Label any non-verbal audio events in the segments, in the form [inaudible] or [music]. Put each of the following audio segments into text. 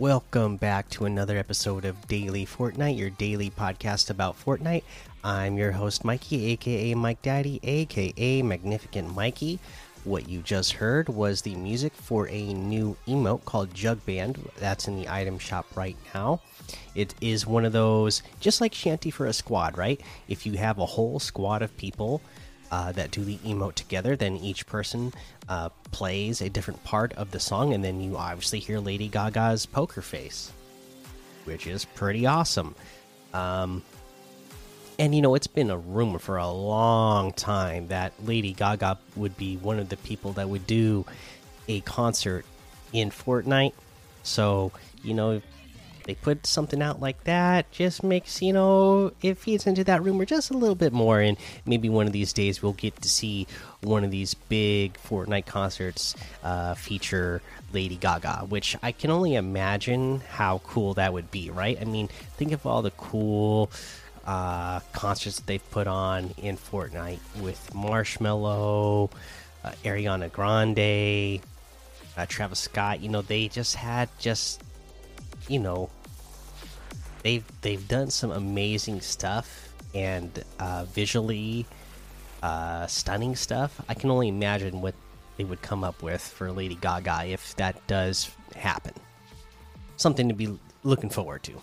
Welcome back to another episode of Daily Fortnite, your daily podcast about Fortnite. I'm your host, Mikey, aka Mike Daddy, aka Magnificent Mikey. What you just heard was the music for a new emote called Jug Band. That's in the item shop right now. It is one of those, just like Shanty for a squad, right? If you have a whole squad of people uh, that do the emote together. Then each person uh, plays a different part of the song, and then you obviously hear Lady Gaga's poker face, which is pretty awesome. Um, and you know, it's been a rumor for a long time that Lady Gaga would be one of the people that would do a concert in Fortnite. So, you know, they put something out like that just makes you know it feeds into that rumor just a little bit more. And maybe one of these days we'll get to see one of these big fortnite concerts uh, feature lady gaga which i can only imagine how cool that would be right? I mean think of all the cool uh, concerts that they've put on in fortnite with marshmello uh, ariana grande uh, travis scott. You know they just had just you know they've they've done some amazing stuff and uh, visually uh, stunning stuff. I can only imagine what they would come up with for Lady Gaga if that does happen. Something to be looking forward to.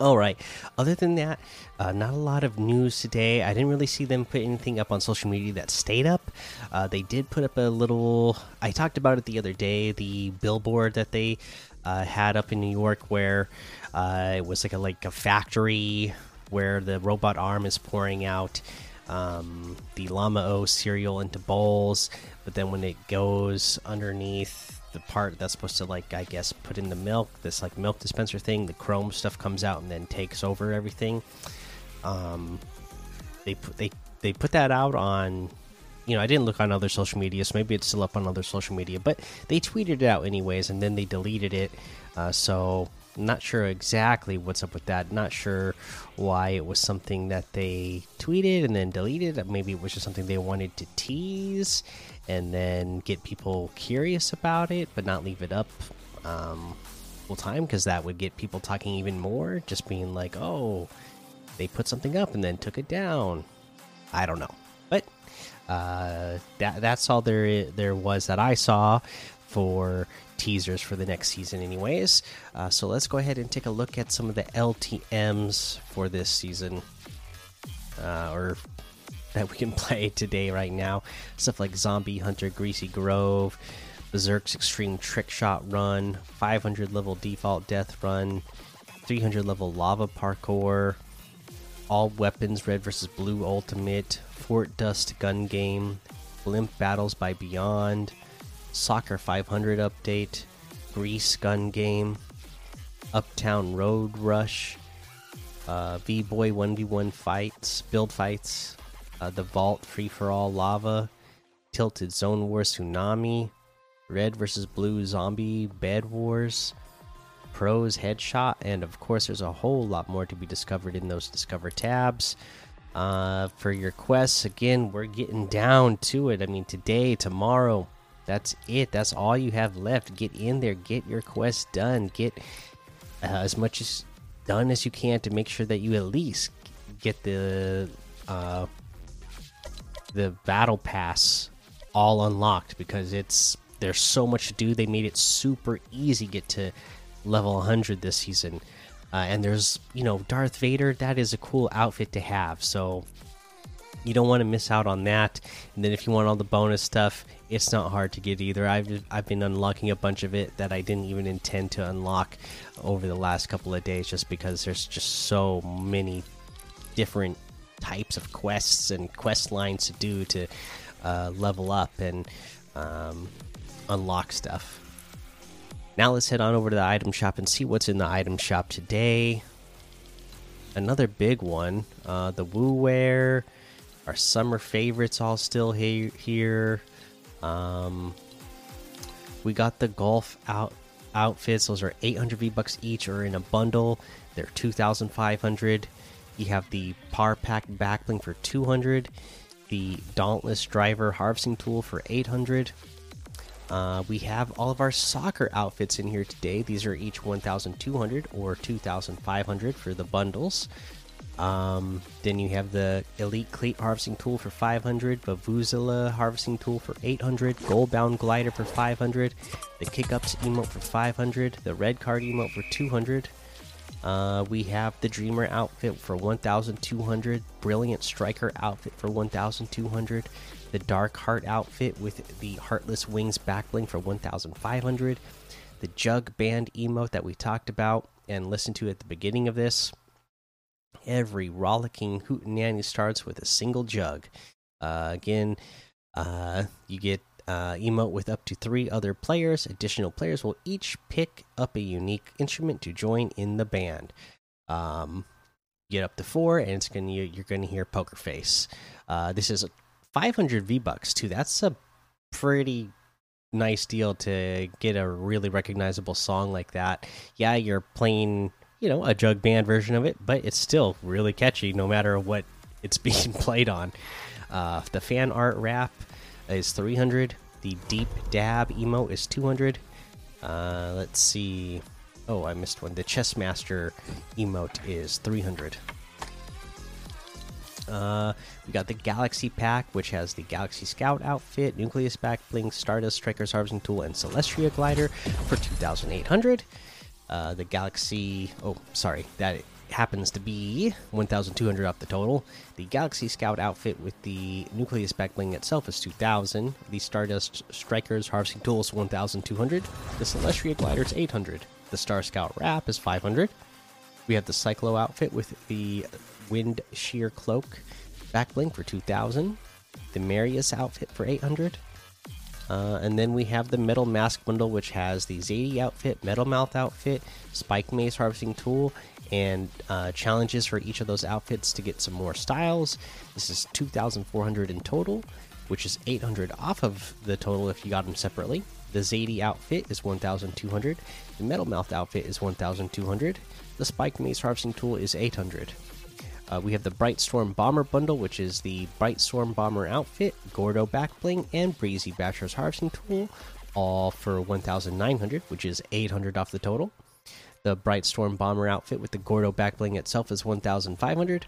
All right. Other than that, uh, not a lot of news today. I didn't really see them put anything up on social media that stayed up. Uh, they did put up a little. I talked about it the other day. The billboard that they uh, had up in New York, where uh, it was like a like a factory where the robot arm is pouring out um, the Llama O cereal into bowls, but then when it goes underneath the part that's supposed to like I guess put in the milk, this like milk dispenser thing, the chrome stuff comes out and then takes over everything. Um, they put they they put that out on you know, I didn't look on other social media, so maybe it's still up on other social media, but they tweeted it out anyways, and then they deleted it. Uh, so, not sure exactly what's up with that. Not sure why it was something that they tweeted and then deleted. Maybe it was just something they wanted to tease and then get people curious about it, but not leave it up um, full time because that would get people talking even more. Just being like, oh, they put something up and then took it down. I don't know, uh, that that's all there there was that I saw for teasers for the next season, anyways. Uh, so let's go ahead and take a look at some of the LTM's for this season, uh, or that we can [laughs] play today right now. Stuff like Zombie Hunter, Greasy Grove, Berserk's Extreme Trick Shot Run, 500 level Default Death Run, 300 level Lava Parkour, All Weapons Red versus Blue Ultimate, Fort Dust Gun Game, Blimp Battles by Beyond, Soccer 500 Update, Grease Gun Game, Uptown Road Rush, uh, V Boy 1v1 Fights, Build Fights, uh, The Vault Free for All Lava, Tilted Zone War Tsunami, Red versus Blue Zombie Bed Wars, Pros Headshot, and of course, there's a whole lot more to be discovered in those Discover tabs uh, for your quests. Again, we're getting down to it. I mean, today, tomorrow, that's it. That's all you have left. Get in there, get your quest done, get uh, as much as done as you can to make sure that you at least get the uh, the battle pass all unlocked because it's there's so much to do. They made it super easy get to level 100 this season. Uh, and there's, you know, Darth Vader. That is a cool outfit to have. So you don't want to miss out on that. And then if you want all the bonus stuff, it's not hard to get either. I've I've been unlocking a bunch of it that I didn't even intend to unlock over the last couple of days, just because there's just so many different types of quests and quest lines to do to uh, level up and um, unlock stuff. Now let's head on over to the item shop and see what's in the item shop today. Another big one, uh, the Woo Wear, our summer favorites all still he here. Um, we got the golf out outfits; those are 800 V bucks each, or in a bundle, they're 2,500. You have the Par Pack backbling for 200, the Dauntless Driver harvesting tool for 800 Uh, we have all of our soccer outfits in here today. These are each 1,200 or 2,500 for the bundles. Um, then you have the Elite Cleat Harvesting Tool for 500, Vuvuzela Harvesting Tool for 800, Goalbound Glider for 500, the Kick Ups emote for 500, the Red Card emote for 200. Uh, we have the Dreamer outfit for 1,200, Brilliant Striker outfit for 1,200, the Dark Heart outfit with the Heartless Wings backbling for 1,500, the Jug Band emote that we talked about and listened to at the beginning of this. Every rollicking hoot and hootenanny starts with a single jug. Uh, again, uh, you get uh, emote with up to three other players. Additional players will each pick up a unique instrument to join in the band. Um, get up to four, and it's gonna you're gonna hear Poker Face. Uh, this is 500 V bucks too. That's a pretty nice deal to get a really recognizable song like that. Yeah, you're playing you know a jug band version of it, but it's still really catchy no matter what it's [laughs] being played on. Uh, the fan art wrap is 300. The deep dab emote is 200. Uh, let's see. Oh, I missed one. The chess master emote is 300. Uh, we got the Galaxy Pack, which has the Galaxy Scout outfit, Nucleus Back Bling, Stardust Striker's Harvesting Tool, and Celestria Glider for 2,800. Uh, the Galaxy, oh, sorry, that happens to be 1,200 off the total. The Galaxy Scout outfit with the Nucleus Back Bling itself is 2,000. The Stardust Striker's Harvesting Tool is 1,200. The Celestria Glider is 800. The Star Scout Wrap is 500. We have the Cyclo outfit with the Wind Shear Cloak back bling for 2000. The Marius outfit for 800. Uh, and then we have the Metal Mask bundle, which has the Zadie outfit, Metal Mouth outfit, Spike Mace harvesting tool, and uh, challenges for each of those outfits to get some more styles. This is 2,400 in total, which is 800 off of the total if you got them separately. The Zadie outfit is 1,200. The Metal Mouth outfit is 1,200. The Spike Mace harvesting tool is 800. Uh, we have the Bright Storm Bomber bundle, which is the Bright Storm Bomber outfit, Gordo Backbling, and Breezy Basher's Harvesting Tool, all for 1,900, which is 800 off the total. The Bright Storm Bomber outfit with the Gordo Backbling itself is 1,500.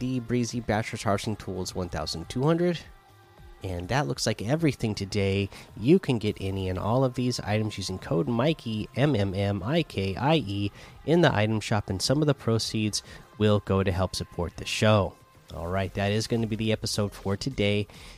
The Breezy Basher's Harvesting Tool is 1,200. And that looks like everything today. You can get any and all of these items using code Mikey M M M I K I E in the item shop, and some of the proceeds will go to help support the show. All right, that is going to be the episode for today.